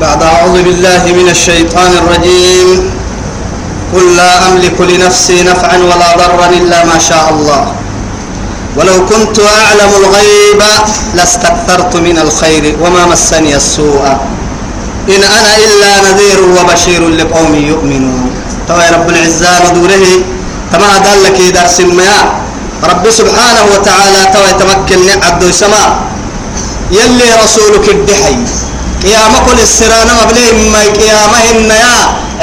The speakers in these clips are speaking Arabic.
بعد أعوذ بالله من الشيطان الرجيم. قل لا أملك لنفسي نفعا ولا ضرا إلا ما شاء الله. ولو كنت أعلم الغيب لاستكثرت من الخير وما مسني السوء. إن أنا إلا نذير وبشير لقوم يؤمنون. توا رب العزة ندوره تما دلك درس ما رب سبحانه وتعالى توا يتمكن عبد السماء يلي رسولك الدحي. قيامة كل السرانة مبليه ما قيامة إن يا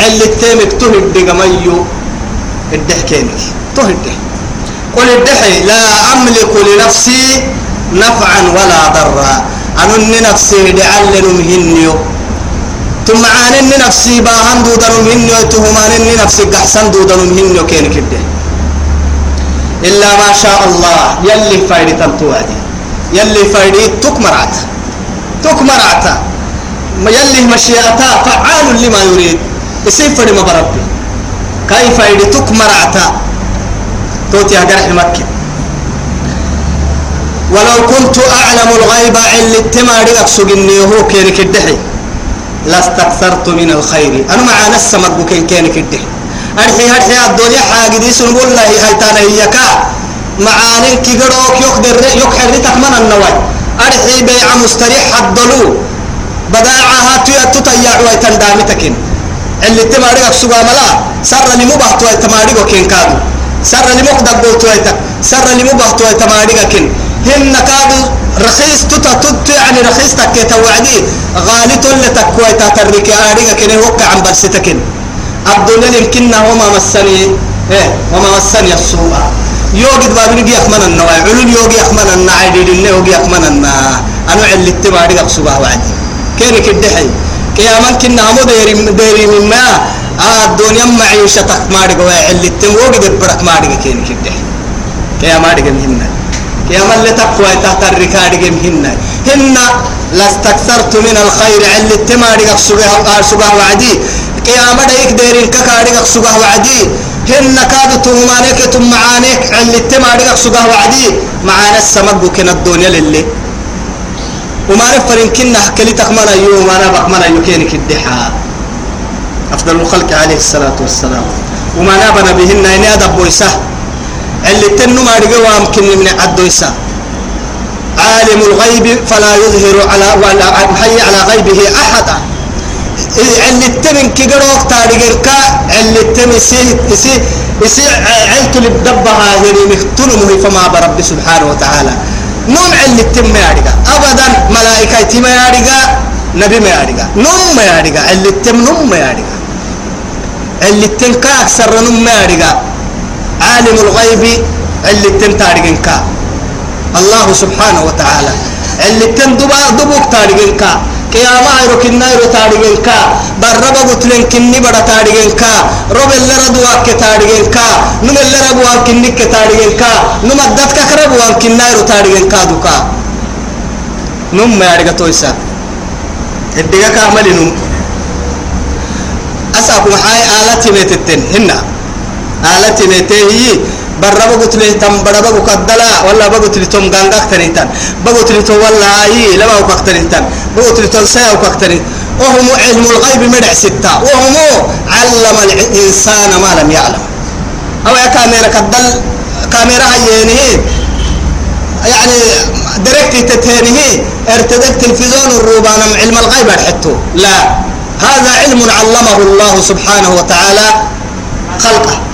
اللي تيمك تهد ميو الدحكينك تهد قل الدحي لا أملك لنفسي نفعا ولا ضرا. أنني نفسي لعل مهنيو ثم عانني نفسي باهن دودا مهنيو تهمانني نفسي قحسن دودا مهنيو كينك الدح إلا ما شاء الله. يلي فايدي تنتوادي. يلي فايدي تكمرات. تكمرات. يلي مشيئتا فعال لما يريد. يسير فري ما بربي. كيف يدي تكمرات توتي أجرح مكة. ولو كنت أعلم الغيب اللي التماري إني هو كينك الدحي لاستكثرت من الخير. أنا مع نسا مدبوكين كينك الدحي أرحي أرحي الدنيا حاجة دي سنقول الله هاي تانا هيكا معاني كيقروك يقدر يقحر من النواي. أرحي بيع مستريح الضلو بداعها ويتن دامتكين اللي تماري أقصد ملا سر لمبهت ويتماري وكين كادو سر لمقدق قلت ويتك سر لمبهت ويتماري وكين هن كادو رخيص تتا تت يعني رخيص تك توعدي غالي تل تكوي تترك آريك كن وقع عن برستكن الدنيا يمكننا وما مسني إيه وما مسني السوء يوجد بابني أخمن النواي علول النعي دي دي يوجي أخمن النا أنا علي التباري أقصبها وعدي كيرك الدحي قياما كنا هم ديري ديري مما. آه الدنيا معيشتك مارك. وعلي التم وجد برك مارك كيرك الدحي قياما دي مهنا قياما اللي تقوى تحت الركاد مهنا هن لاستكثرت من الخير. علي التماري أقصبها وعدي. قياما ديك ديرين ككاري أقصبها وعدي. هن كادو تهمانيك ثم معانيك علي التماري أقصبها وعدي. معانا السمك كنا الدنيا للي. وما نفرن كنا كلي تخمنا يوم أنا بخمنا يكينك الدحا أفضل الخلق عليه الصلاة والسلام. وما نابنا بهن إن أدب بويسة اللي تنو ما رجوا يمكن من عدويسة عالم الغيب فلا يظهر على ولا حي على غيبه أحدا. اللي تمن كجروك تاريخك اللي تمن سي سي سي عيلت للدبها هني مختلمه فما برب سبحانه وتعالى. نوم اللي تم يارجع أبدا ملائكة تم يارجع نبي ما يارجع نوم ما يارجع اللي تم نوم ما يارجع اللي تم كأكثر نوم ما يارجع عالم الغيب اللي تم تارجع الله سبحانه وتعالى. اللي تم دبا دبوك تارجع قيامة يروك النايرو تارجين كا بربا قتلين كني بڑا تارجين كا رب اللي ردوا كي تارجين كا نم اللي ربوا كني كي تارجين كا نم الدت كخربوا كنايرو تارجين كا دوكا نم ما يرجع تويسا الدقيقة كامل نم أسأكم حي آلتي ميتتن هنا آلتي ميتهي برا بقول لي تم برا بقول كدلا ولا بقول لي توم غانغا كتنيتان بقول لي تو ولا أي لما هو كتنيتان بقول لي تو سيا وكتني وهم علم الغيب مدع ستة وهم علم الإنسان ما لم يعلم أو يا كاميرا كاميرا هينه يعني دركت تتهنه ارتدت تلفزيون الروبان علم الغيب حتى لا هذا علم علمه الله سبحانه وتعالى خلقه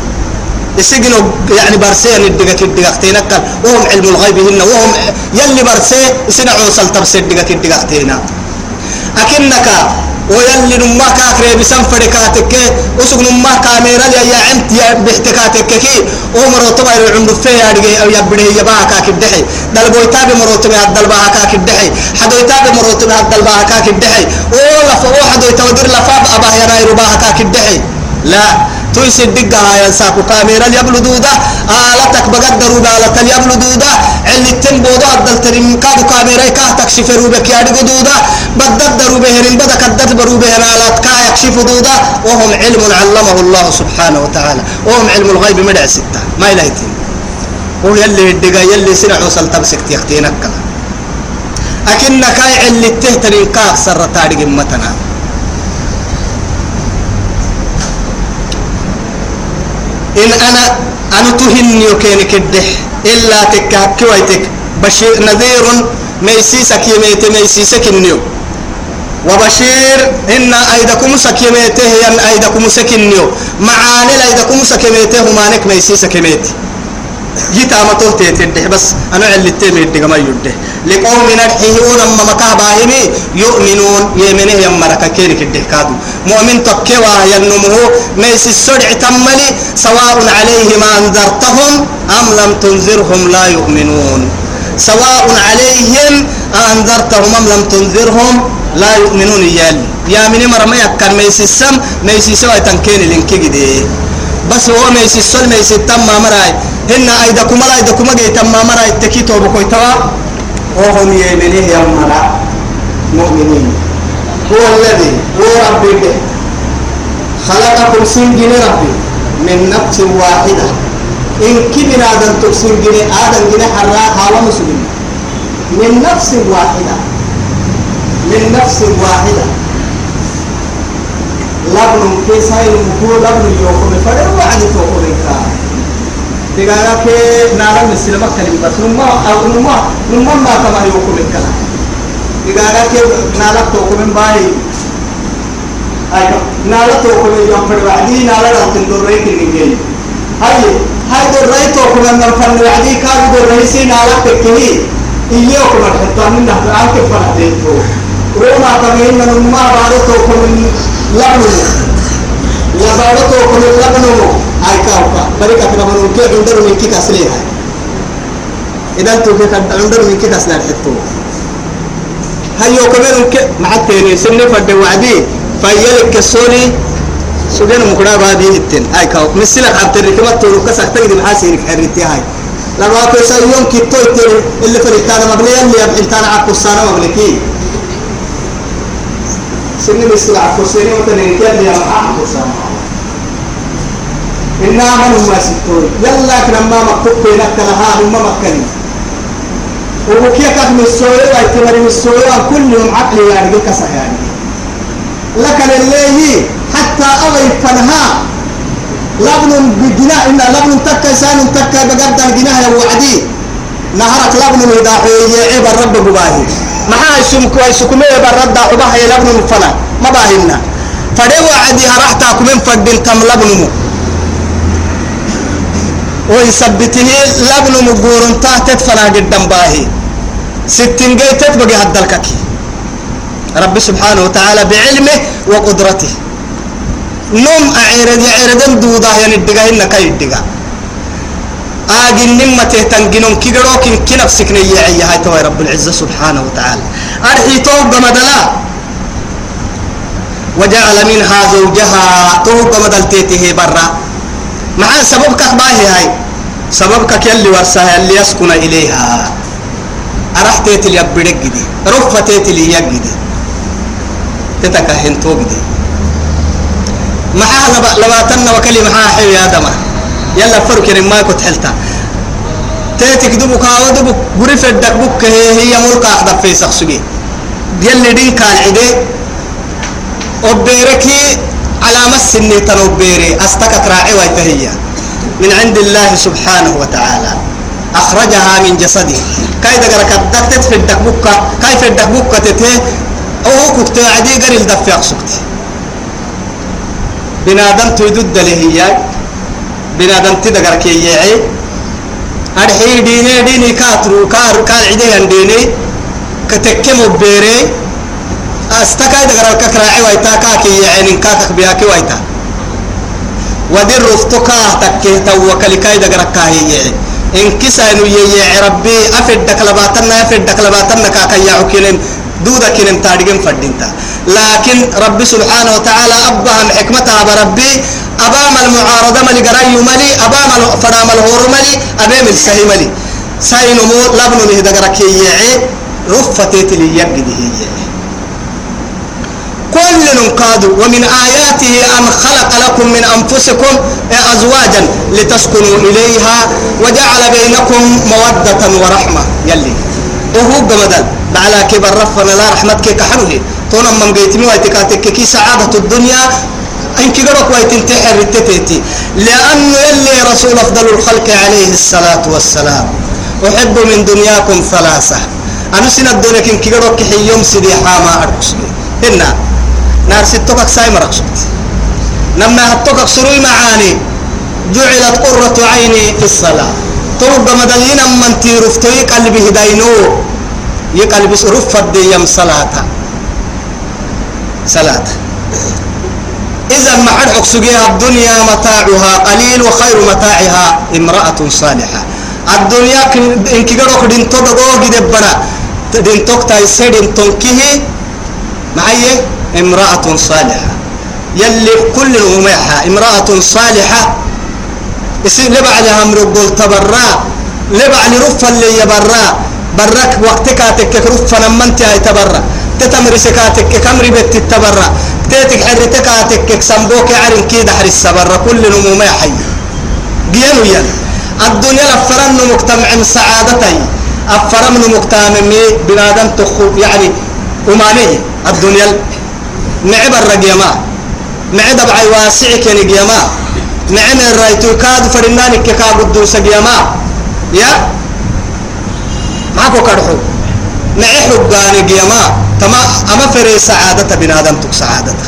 يسجنوا يعني برسين الدقة الدقة تينك وهم علم الغيب هن وهم يلي برسي يسنعوا سلطة الدقة الدقة تينا أكنك ويلي نما كاكري بسم فركاتك وسق نما كاميرا يا انت يا بحتكاتك كي. ومرو طبعا العمر في يا دغي أو يا بني يا باها كاك الدحي دل بويتا بمرو طبعا دل باها كاك الدحي حدويتا بمرو طبعا دل باها كاك الدحي ولا فو حدويتا ودير لفاب ابا يا ناير باها كاك الدحي لا. تويس الدقة هاي ساكو كاميرا يبلو دودا. آلتك بقدروا بالة يبلو دودا. اللي تنبوضا عدل تريم. كادو كاميرا كاه تكشف روبك يا دودا. بددروا بهن بدك الددبروا بهن آلات كاه يكشف دودا. وهم علم علمه الله سبحانه وتعالى. وهم علم الغيب مدع ستة. ما يلايتين. هو يلي الدقة يلي سنع وصل تمسك تيختينك أكنك اللي تهترين كاه سر تاريخ متنا إن أنا أنا تهني وكين كده إلا تكهك ويتك بشير نذير ميسيسك يميت ميسيسك النيو وبشير إن أيدكم سكيمته ين أيدكم سكنيو معاني أيدكم سكيمته مانك ميسيسك يميت جيت أما توتي تدح بس أنا على التيم يدق ما يده لقوم نرحيون أما مكاه باهمي يؤمنون يمنه يم مركا كيرك الده كادو. مؤمن تكوا ينمه ميس السرع تملي سواء عليهم أنذرتهم أم لم تنذرهم لا يؤمنون. سواء عليهم أنذرتهم أم لم تنذرهم لا يؤمنون يال. يا من مرمى يكن ميس السم ميس سوى تنكين لنكي بس هو ميس السل ميس التم ما مراي. هن أيدكم لا أيدكم جيت ما مراي. تكيتو بكوي توا. وهم يمنه يا مرا. مؤمنين. هو الذي هو ربي خلقكم سنجن ربي. من نفس واحدة. إن كبر آدم تكسين جني آدم جني حرا هوا مسلم. من نفس واحدة. من نفس واحدة. لبن كيساي مكو لبن يوكم فدر وعد توكم إنكا تقالا كي نالا مسلمة كلمة بس نما أو نما نما ما كما يوكم إنكا تقالا كي نالا توكم باي أي نالا توكم يوم فدر وعدي نالا راتن دور ريك النجيل هاي هاي دور ريك توكم أن نفن وعدي كار دور ريسي نالا تكهي إيوكم الحطة من نحن عنك فنحتيتو روما تمين من ما بارتوكم لبنو. يا بارتوكم لبنو. هاي كاوكا. بريكا كنا من كي عندنا من كي كسلي هاي إذا تو كي عندنا من كي كسلي الحتو. هاي يوكمين كي معتيني سنة فد وعدي فيلك كسوني. سجن مقرا بادي التن هاي كاو مثل عبد الركمة تقول كسر تجد محاسيرك حريتي هاي. لما كيسا يوم كي تويتر اللي فريتانا مبنيا اللي يبعلتانا عقو السنة مبنكي سنين السلع كسيني وتنين كان أمعاء كسانا إنا من ما ستوي يلا كلما مكتوب بينك لها هم مكني. وبكيك من السوية واعتبر من السوية كل يوم عقلي يعني كسر يعني. لكن اللي حتى أغي فنها. لبن بجناح إن لبن تكا سان تكا بقدر الجناح يا وعدي. نهرك لبن يعيب الرب بباهي maxaa isumku isukumee barradda ubaha ee labnum fana ma baahimna fadhe wacdi harahtaa kumen fadhin tam labnumu oy sabbitihi labnumu guuruntaa tet fanaa giddan baahi sittingey tet bagi haddalkaki rabbi subxaanahu watacaala bicilmih wa qudratih num acerad yaceredan duudah yanidhigahinna ka idhiga آجن نمة تنجنون كجرو كن كنف سكني يعي هاي توي رب العزة سبحانه وتعالى. أرحي توب مدلا. وجعل منها زوجها. توب مدل تيته برا. مع سببك باهي هاي. سببك يلي ورسها اللي يسكن إليها. أرحتيت اللي يبدك دي رفتيت اللي يجدي تتكهن توجدي معها لما تنا وكلمة حيوي آدمه يلا فرق يعني ما كنت حلتا. تيتك دبك أو دبك غرفة دك بك هي هي مرقى أخذ في سخسجي يلا دين كان عدي أبيركي على مس النيتن أبيري أستكت راعي ويتهيا. من عند الله سبحانه وتعالى. أخرجها من جسده. كاي دقرك الدكتت في الدكبوكة كاي في الدكبوكة تته أو كنت عدي قريل دفع سكتي. بنادم تدد له هي بنادم تدقر كي يعي أرحي ديني ديني كاترو كار كار عدي ديني. كتكم بيري استكاي دقر الككراعي ويتا كاكي يعني كاكك بياكي ويتا ودير رفتكا تكيه توكل كاي دقر كاهي يعي إن كسانو يعي ربي أفدك لباتنا أفدك لباتنا كاكا يعوكينم دودا كنم تارجم فردينتا. لكن ربي سبحانه وتعالى أبهم حكمتها بربي أبام المعارضة ملي قرأي ملي أبام فرام الهور ملي أبام السهي ملي. سهي نمو لبن مهد قرأك يعي رفتيت لي يبقى هي كل نقاد ومن آياته أن خلق لكم من أنفسكم أزواجا لتسكنوا إليها وجعل بينكم مودة ورحمة. يلي. وهو قمدان على كبر رفنا لا رحمتك كحنه تونا من قيتمي ويتكاتك سعادة الدنيا. إنك قرأك ويتنتحر التتيتي لأنه يلي رسول أفضل الخلق عليه الصلاة والسلام. أحب من دنياكم ثلاثة. أنا سنة الدنيا كن كيرو كحي يوم سيدي حاما أرقص هنا نار ستوكك ساي مرقصت نما هتوكك سروي معاني. جعلت قرة عيني في الصلاة. توقع مدلين من تيرفتوي قلبي هداينو يقلبي رفت دي يم صلاة. صلاة. إذا ما حد حكسجيها الدنيا متاعها قليل وخير متاعها امرأة صالحة. الدنيا إن كجرو دين تدعو جد برا دين تكتا يسير دين تنكيه معي امرأة صالحة. يلي كل المميحة امرأة صالحة يصير لبع لها مرقول تبرا لبع لرفا اللي يبرا برك وقتك تك رفا لما أنت تبرا. تتمر سكاتك كمري بيت تبرا. تيتك حرتك تك سمبوك عرن كيد حرس برا. كل المميحة جيانو ين الدنيا لفرن مجتمع سعادتي. أفرم مجتمع بنادم تخو يعني أمانية الدنيا معب الرجيما معد بعي واسع كن معن الرايتو كاد فرناني كا قدوس جيما يا؟ معكو كرحو معي حقاني جيما تما أما فري سعادة بنادم تك سعادته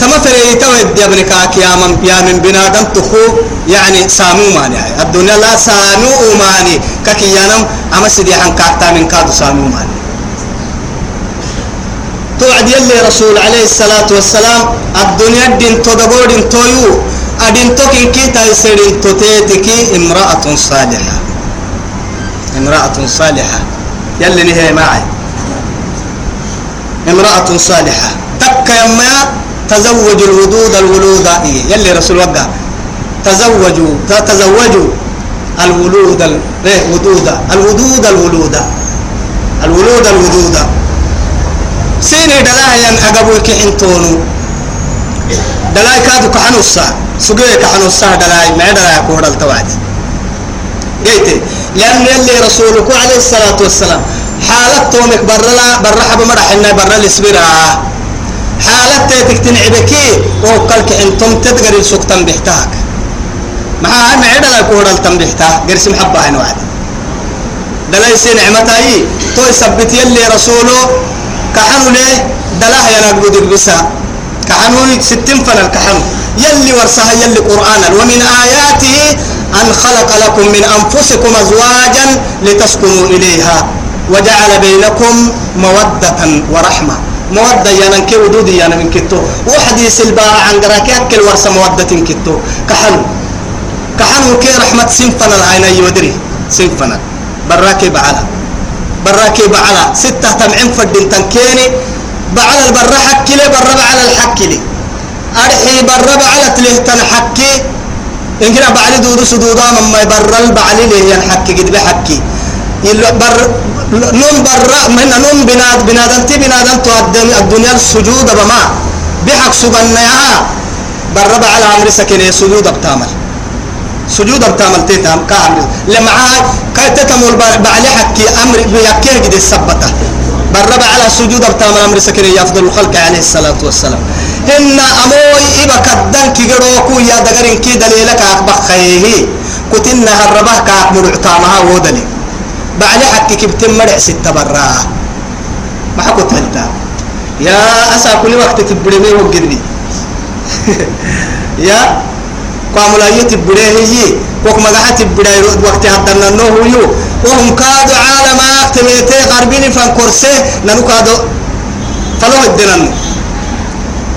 تما فري تويد يا ابن كاك يا من يا من بنادم تخو يعني سامو ماني الدنيا لا سامو ماني. كاكي يانم أما سيدي عن كاكتا من كادو سامو ماني. توعد يلي رسول عليه الصلاة والسلام الدنيا دين تدبور تويو. أدين توكين كي تايسرين توتيتكي امرأة صالحة. امرأة صالحة. يلي نهي معي. امرأة صالحة. تك يما تزوج الودود الولود إيه يلي رسول وقع. تزوجوا تزوجوا الولود الودود الودود الولود الولود الودود سيني دلايا أقبل كحنتونو دلاي كادو كحنوسا. سجيه كحنوسا دلاي ما دلاي كورا التوعد قيتي. لأن يلي رسولك عليه الصلاة والسلام حالة تومك برلا برحب مرحنا برا الاسبرا حالة تكتنع بكي وقلك إنتم تتقري سكتا بحتاك مع ما عدلا كورا التنبحتا قرس محبة هنا وعد. دلاي سين نعمتاي تو يثبت يلي رسوله كحنو ليه دلاه ينقود بسا. كحنو ستين فن الكحنو يلي ورسها يلي قرآنا ومن آياته أن خلق لكم من أنفسكم أزواجا لتسكنوا إليها. وجعل بينكم مودة ورحمة. مودة يانا كي ودودي يانا من كتو وحديث الباع عن قراك يأكل ورسا مودة كتو كحنو كحنو كي رحمة سنفنا العين يودري. سنفنا براكي بعلا. براكي بعلا. ستة تمعين فردين تنكيني بعلا البرا حكي لي برا بعلا الحكي لي أرحي برا بعلا تليه تنحكي إن كنا بعلي دودو سدودا مما برا البعلي ليه ينحكي قد بحكي بر نوم برا من نوم بناد بنادنتي بنادن تقدم الدنيا السجود بما. بحق سبنا برا بعلا عمري سكينة سجود بتعمل سجود بتعمل تيتام كامل لما كاي تتمول بعلي حكي أمر بيكيه قد السبته برب على سجود بتعمل أمر سكري يفضل الخلق عليه الصلاة والسلام. إن أموي إبا كدن كي غروكو يا دغرين كي دليلك اخبخيه كتنا هربه كاك مرعتامها ودلي. بعلي حكي كبتم مرع ست برا. ما حكو تلتا. يا أسا كل وقت تبرمي وقدني يا قاموا تبدأ هي وكم قاعد تبدأ وقت هذا النوه يو وهم كادوا عالم أكتميته غربين فانكرسه ننو كادوا فلو الدنن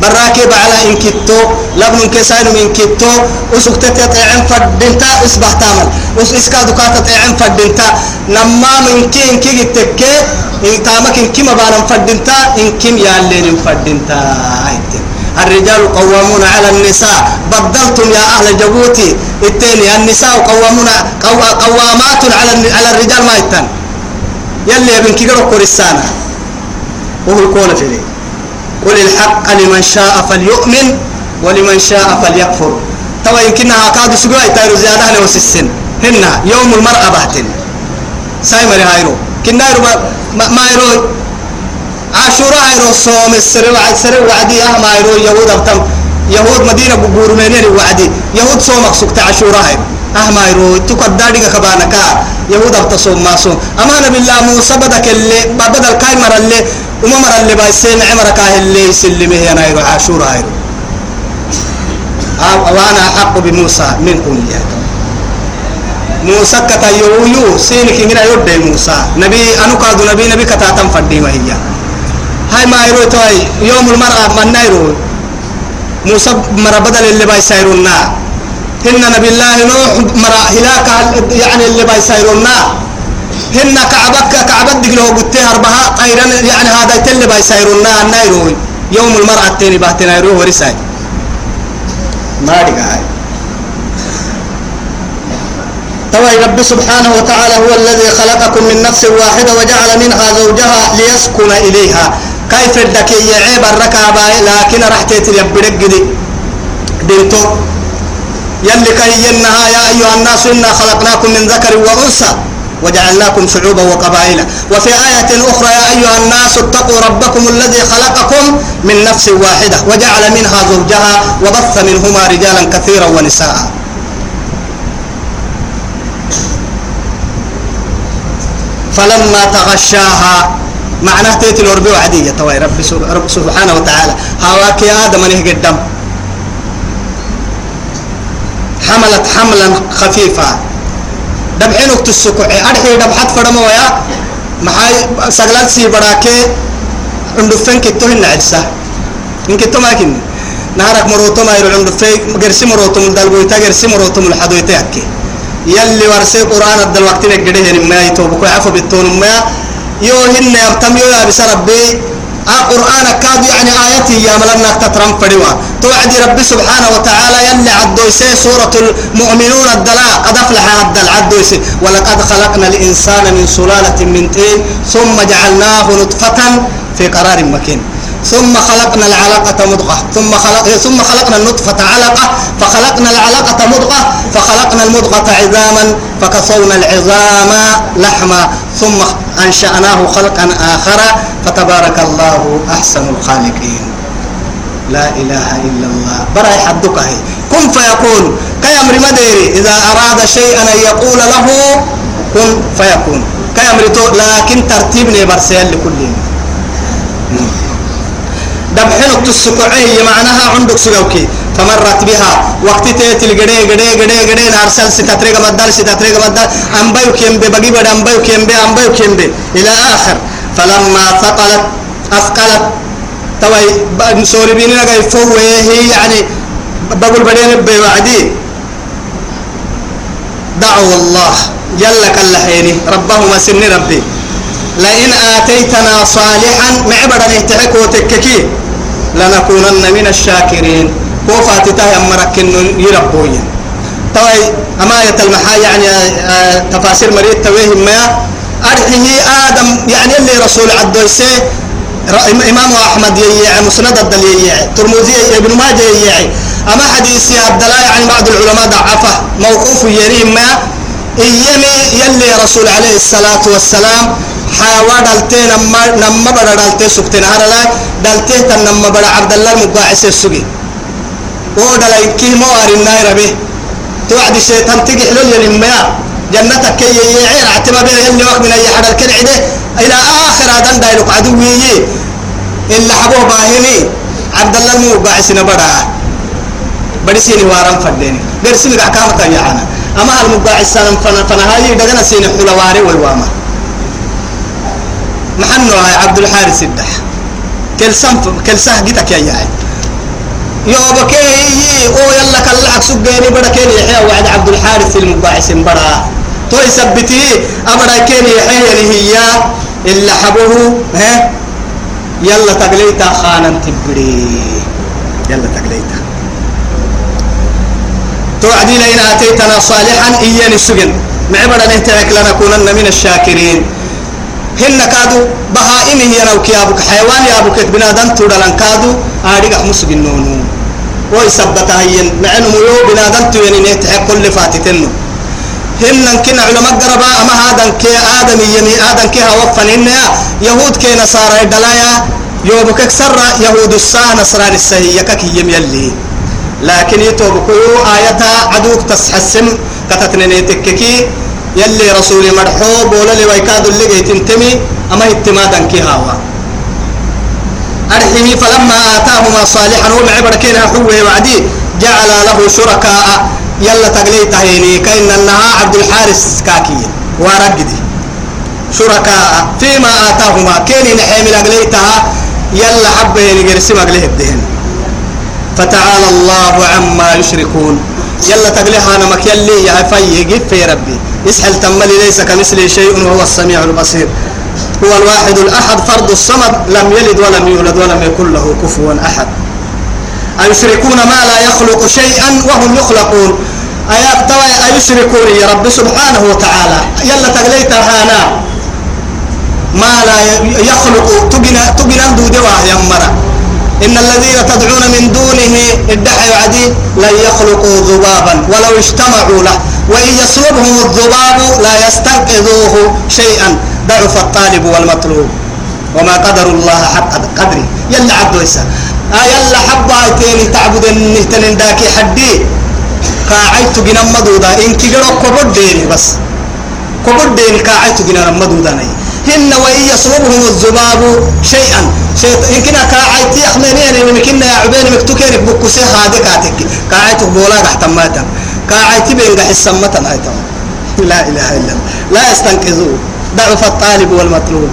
براكب على إن كتو لبن كسائن من كتو وسكت تطعم فدنتا إصبح تعمل وس إسكادو كاتا تطعم فدنتا نما من كي إن كي تكي إن تامك إن كي مبانا فدنتا إن يالين فدنتا هايتين الرجال قوامون على النساء. بدلتم يا أهل جبوتي التاني النساء قوامون قوامات على على الرجال ما يتن. يلي ابن كيرو كورسانا وهو يقول في قل الحق لمن شاء فليؤمن ولمن شاء فليكفر. توا يمكنها كادو سجوا يتايرو زيادة هنا وسسن هنا يوم المرأة بحتن سايمري هايرو. كنا ما, ما يرو عاشوراء يرو صوم السر وعد سر وعدي أهم يرو يهود أبتم يهود مدينة بقول منين وعدي يهود صوم سكت عاشوراء أهم يرو تقدر ديك كبانك يهود أبتصوم ما صوم. أمان بالله موسى بدك اللي بدل كايمر اللي وممر اللي بايسين عمرك اللي يسلمه أنا يرو عاشوراء وأنا أحق بموسى منكم إياه موسى كتا يو سينك هنا يودي موسى. نبي أنو كادو نبي نبي كتا تنفدي ما هي هاي ما يرو توي يوم المرأة من نيرو موسى مرة بدل اللي بايسيرونا هن نبي الله نوح مرة هلاك يعني اللي بايسيرونا هن كعبك كعبك دقلو قلت أربعة قيرا يعني هذا اللي بايسيرونا نيرو يوم المرأة التاني بحتنا يروح ورساي. ما هاي توي رب سبحانه وتعالى هو الذي خلقكم من نفس واحدة وجعل منها زوجها ليسكن إليها. كيف الدكي يعيب الركابة لكن راح تتريبرك دي دينتو يلي كي ينها يا أيها الناس إنا خلقناكم من ذكر وأنثى وجعلناكم شعوبا وقبائل. وفي آية أخرى يا أيها الناس اتقوا ربكم الذي خلقكم من نفس واحدة وجعل منها زوجها وبث منهما رجالا كثيرا ونساء. فلما تغشاها معناه تيت الوربي وعدية توي رب سبحانه وتعالى. هواك يا آدم أنه قدام حملت حملا خفيفا. دبحينك تسكع أرحي دبحت فرما ويا محاي سغلات سي براكي. عندفن كتو هن عدسة إن كتو ما كن. نهارك مروتو ما يرو عندفن غرسي مروتو من دلبويتا غرسي مروتو من الحدويتا يلي ورسي قرآن الدل وقت نقده ما يتوبكو عفو بالتون ما يو هن يبتم يو يا بس ربي. القرآن كاد يعني آياتي يا ملنا تترم فدوا توعد ربي سبحانه وتعالى يلي عدويسي سورة المؤمنون الدلاء. قد أفلح الدل عدويسي ولقد خلقنا الإنسان من سلالة من طين. ثم جعلناه نطفة في قرار مكين. ثم خلقنا العلقة مضغة. ثم خلق ثم خلقنا النطفة علقة. فخلقنا العلقة مضغة. فخلقنا المضغة عظاما. فكسونا العظام لحما. ثم أنشأناه خلقا آخر فتبارك الله أحسن الخالقين. لا إله إلا الله. برا حدك هي. كن فيكون. كيمر مديري إذا أراد شيئا أن يقول له كن فيكون. كيمر لكن ترتيبني برسيل لكل دبحنك تسكعي معناها عندك سجوكي فمرت بها. وقت تيت الجدي جدي جدي جدي نارسل ستتريق بدل ستتريق بدل أم بيو كيم بي بجيب أم بيو كيم بي أم بيو كيم بي إلى آخر. فلما ثقلت أثقلت. توي سوري بيننا جاي فوه هي يعني بقول بدين بوعدي. دعوا الله. جل كالحيني ربهما سن ربي. لئن آتيتنا صالحا معبدا نهتحك وتككي لنكونن من الشاكرين. كوفا تتاهي أمرك يربوين توي أماية المحا يعني آه تفاسير مريد تويه ما أرحه آدم يعني اللي رسول عدويسي إمام أحمد ييعي مسند الدل ييعي ترمذي ابن ماجه ييعي أما حديث عبد الله يعني بعض العلماء ضعفه موقوف يريم ما إيمي يلي رسول عليه الصلاة والسلام حاوا دلتي نما نما بڑا دلتي سكتنا هرلا دلتي تن نما بڑا عبد الله المقاعس السجي مو إلى آخر هذا دايلك إلا حبوه باهمي عبد الله المقاعس نبڑا بدسيني وارم فديني. درسي لك احكامك يا عنا أما المقاعس سلام فنهاي؟ دغنا سيني حلواري محنو هاي عبد الحارث الدح. كل سنف كل سه جتك يا ياي يو بكي أو يلا كلا عكسو جاني بدا كين يحيى وعد عبد الحارث المباعث بدا تو يثبتي ابدا كين يحيى اللي هي حبوه. ها؟ يلا تقليتا خانا تبري. يلا تقليتا. توعدي لئن آتيتنا صالحا إياني السجن. معبدا نهتلك لنكونن من الشاكرين. هن كادو بهائم هي لو كيابك حيوان يابك بنادم تودلن كادو آديك مسجن نونو ويثبتها هي معنو ميو بنادم تويني نيتحق كل فاتتنو. هن كنا علماء قربا أما هذا كي آدم يمي آدم كي هوفن إنها يهود كي نصارى دلايا يوبك سر يهود الساعة نصراني السهية كي يم يلي لكن يتوبكو آية عدوك تسحسم كتتنيني تككي يلي رسولي مرحوب ولا لي ويكاد اللي تنتمي أما اتمادا كي هوا أرحمي فلما آتاهما صالحا ومعبر كينا حوه وعدي جعل له شركاء. يلا تقلي تهيني كأن النها عبد الحارس كاكي. ورقدي شركاء. فيما آتاهما كيني نحيمي لقليتها يلا حبه نقرسي مقليه الدهن فتعالى الله عما يشركون. يلا تقليها أنا مك يلي يا في في ربي. يسحل تملي ليس كمثله شيء وهو السميع البصير. هو الواحد الأحد فرد الصمد لم يلد ولم يولد ولم يكن له كفوا أحد. أيشركون ما لا يخلق شيئا وهم يخلقون. آيات توا أيشركون يا رب سبحانه وتعالى. يلا تقليت هانا ما لا يخلق تبنا تبنا دودة يا مرة إن الذين تدعون من دونه ادعوا عدي لن يخلقوا ذبابا. ولو اجتمعوا له. وإن يسلبهم الذباب لا يستنقذوه شيئا ضعف الطالب والمطلوب. وما قدر الله حق قدره. يلا عبدو إسا. آه يلا حبا تيني تعبد النهتن داكي حدي. كاعيت جنا مدودا إن كجرو كبر ديني بس. كبر ديني كاعيت جنا مدودا ني هن وإن يصربهم الذباب شيئا شيء يمكن كاعيت يخمنين يعني يمكن يا عبين مكتوكين بكسي كاعيت بولا تحت ماتا كاعيت بين حسن متا لا إله إلا الله. لا يستنقذوه. ضعف الطالب والمطلوب.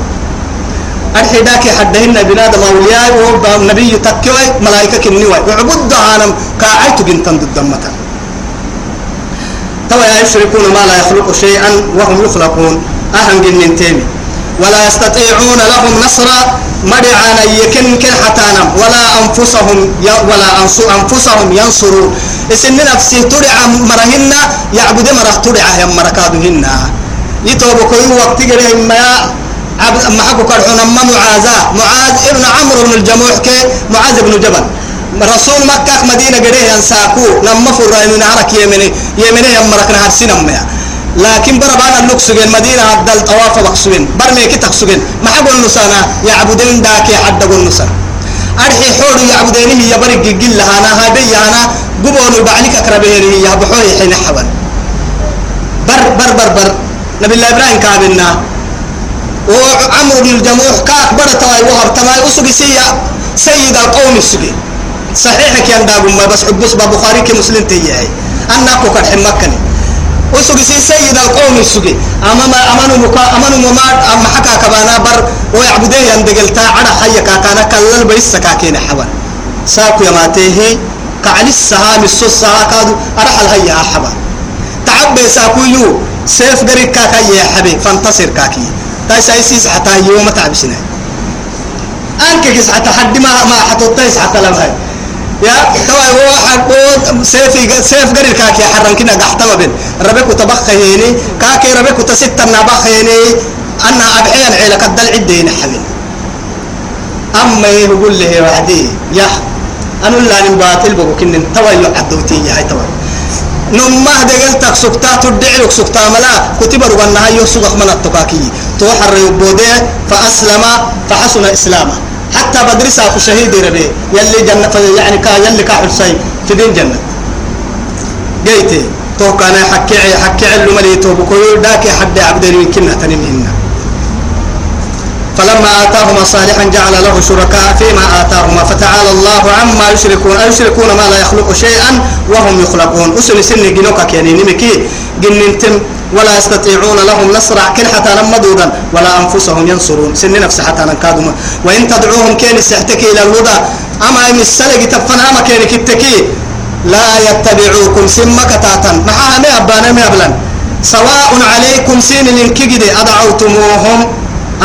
الحداك حدهن بنادم أولياء والنبي تكوي ملائكة كنوي وعبد عالم كاعيت بنتن ضد متا توا يشركون ما لا يخلق شيئا وهم يخلقون. أهم جنين تيمي. ولا يستطيعون لهم نصرا. مدعانا يكن كن حتانا. ولا أنفسهم ولا أنفسهم ينصرون. إسن نفسي تدعى مرهن يعبد مرة تدعى يا مركادهن. يتوب كل وقت جري ما عبد ما حكوا كرحنا ما معاذ معاذ ابن عمرو بن الجموح كي معاذ بن جبل. رسول مكة مدينة جريه ينساكو. لما فرين نهارك يمني يمني يمرك نهار سينما لكن بربانا اللوكسجين مدينة عدل طواف بقسوين برمي كي تقسوين ما حقول نسانا يعبدين داكي حد قول نسانا أرحي حوري يعبدين هي برق جل أنا هاي أنا. قبون بعليك أقربيني يا بحوري حين حبل. بر بر بر بر. نبي الله إبراهيم كابنا وعمرو بن الجموح كاك برتاي وهر تماي أسوقي سيا. سيد القوم السوقي صحيح كان دابو ما بس حبس بخاري كمسلم تيجي. أنا كوكر حمكني وسوق سيد القوم السوق أما ما أمانو مكا أمانو ما أما حكا كبانا بر ويعبدين يندقلتا على حيا كاكانا كلل بيس سكاكين حبا ساكو يماتيه كعلي السهام السوس ساكادو أرحل هيا حبا تعبي ساكو يو سيف قريب كاكا يا حبي فانتصر كاكي تاي سايسيس حتى يوم تعبسنا أنك كيس حتى حد ما ما حتوتايس حتى لما هاي يا توا هو حق سيف سيف غير كاكي حرن كنا قحتما بين ربك تبخ هيني كاكي ربك تست نبخ هيني أنا أبعي العيلة قد العدين حبين أما يقول له وعدي يا أنا لا نباتل بقول كن توا يعدوتي يا هاي توا نما دقلتك سكتا تدعي لك سكتا ملا. كتب روانا هاي يسوق من التقاكي توحر يبودي فأسلم فحسن إسلامه حتى بدرسها في شهيد ربي يلي جنة يعني كا يلي كاحل سي في دين جنة. جيتي تو كان حكي حكي علو ملي تو بكل داك حد عبد يمكننا تنمهن فلما آتاهما صالحا جعل له شركاء فيما آتاهما فتعالى الله عما يشركون أيشركون ما لا يخلق شيئا وهم يخلقون. أسن سن جنوكا يعني نمكي جننتم ولا يستطيعون لهم نصرا كل حتى نمدودا ولا أنفسهم ينصرون. سن نفس حتى نكادوا وإن تدعوهم كان سحتكي إلى الهدى أما يم السلق تفن أما كان كتكي. لا يتبعوكم سمك تاتا معها ما أبانا ما أبلن. سواء عليكم سين لنكجد أدعوتموهم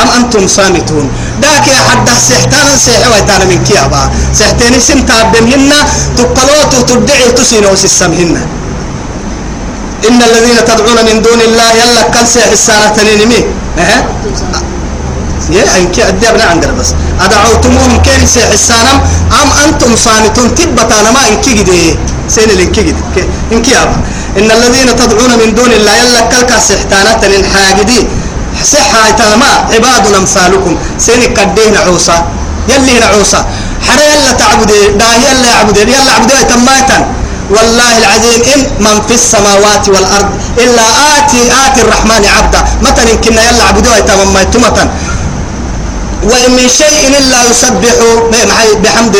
أم أنتم صامتون. ذاك حد سحتانا سيح ويتانا من كيابا. سحتين سن تابمهن تقلوتو تدعي تسينو سسمهن إن الذين تدعون من دون الله يلا كل سيح السارة تنينمي أه؟ يا أنك أدبنا عن بس. أدعوتموهم كين سيح السانم أم أنتم صامتون تبتانا ما إنك جدي. سين الإنك جدي. إنك يابا إن الذين تدعون من دون الله يلا كلك سحتانة الحاجدي. صحة تما عباد أمثالكم سيني كدين عوسى يلي نعوسى حدا يلا تعبدي دا يلا يعبدي يلا عبدي تماتا والله العظيم إن من في السماوات والأرض إلا آتي آتي الرحمن عبدا. متى يمكن يلا عبدوها تماما وإن من شيء إلا يسبح بحمد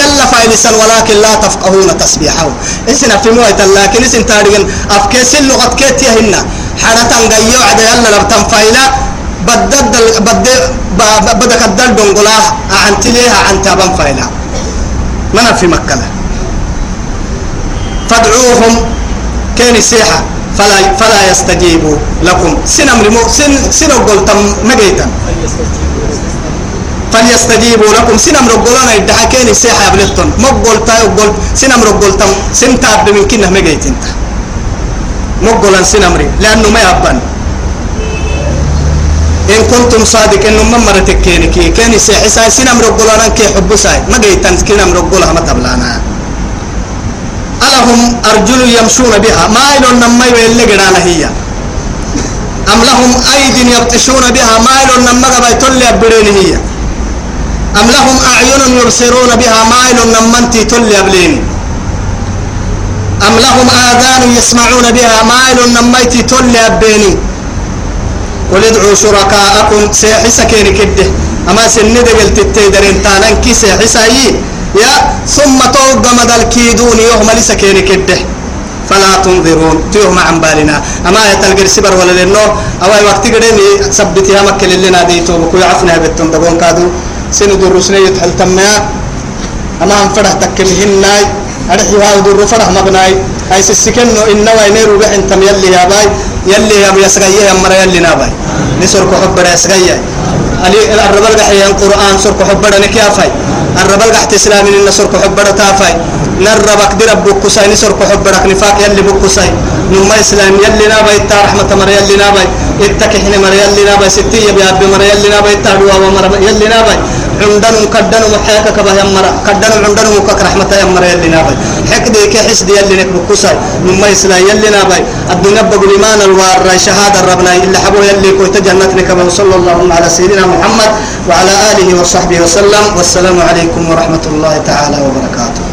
يلا فايلسا ولكن لا تفقهون تسبيحه إسنا في مويت لكن إسن تاريخ أفكيس اللغة كيت يهن حرة غيو عدا يلا لبتن فايلا. بدد بد بدك الدل دنقلا عن تليها عن تابن فايلا. من في مكة فادعوهم كان سيحة. فلا فلا يستجيبوا لكم. سنم رمو سن سن قلتم مجيتا فليستجيبوا لكم. سنم رجلنا يدعى كان سيحة بلتون ما قلت قلت سنم رجلتم سنتاب من كنا مجيتا مقولا سنمري لأنه ما يبان إن كنتم صادقين إنه مرتك كينكي كان سيحسا سنم رجلنا كي حب ساي ما جيتن سنم رجلها ما تبلانا ألهم أرجل يمشون بها؟ ما إلون نما يلي قرانا هي. أم لهم أيد يبطشون بها؟ ما إلون نما قبل يبرين هي. أم لهم أعين يبصرون بها؟ ما إلون نما تلي أبليني أم لهم آذان يسمعون بها؟ ما إلون نما أنتي تلي أبيني قل ادعوا شركاءكم سيحس كيني كده. أما سندق التتيدرين تانان كي سيحس يا ثم توق مدى الكيدون يوم لسا كيني كده. فلا تنظرون. تيوم عن بالنا أما يتلقى السبر ولا لأنه أو وقت قدني سبتها مكة لنا ديتو بكو يعفنا بتون دبون كادو. سنو درسنا يتحل تمنا أما هم فرح تكمهن ناي أرحي هاو در فرح مبناي أي سسكنو إنه وينيرو بحن تم يلي يا باي. يلي يا بي يسغيه يا مرا يلي ناباي. نسركو حبر يسغيه علي الربل قحيا القرآن سركو حبر نكيافاي الربل قحت إسلامي إن سركو حبر تافاي نربك درب بكساي نسركو حبرك نفاق يلي بكساي نما إسلام يلي ناباي تا رحمة مر يلي ناباي اتكحن مر يلي ناباي ستية بياب مر يلي ناباي تا دوا ومر يلي ناباي عندن كدن محيك كبه يمر كدن عندن مكك رحمة يمر يلي ناباي حكدي كحسد يلي نك بكساي نما إسلام يلي ناباي الدنيا بالإيمان الوار شهادة ربنا. إلا حبو يلي كويت جنتنا كما صلى الله على سيدنا محمد وعلى آله وصحبه وسلم. والسلام عليكم ورحمة الله تعالى وبركاته.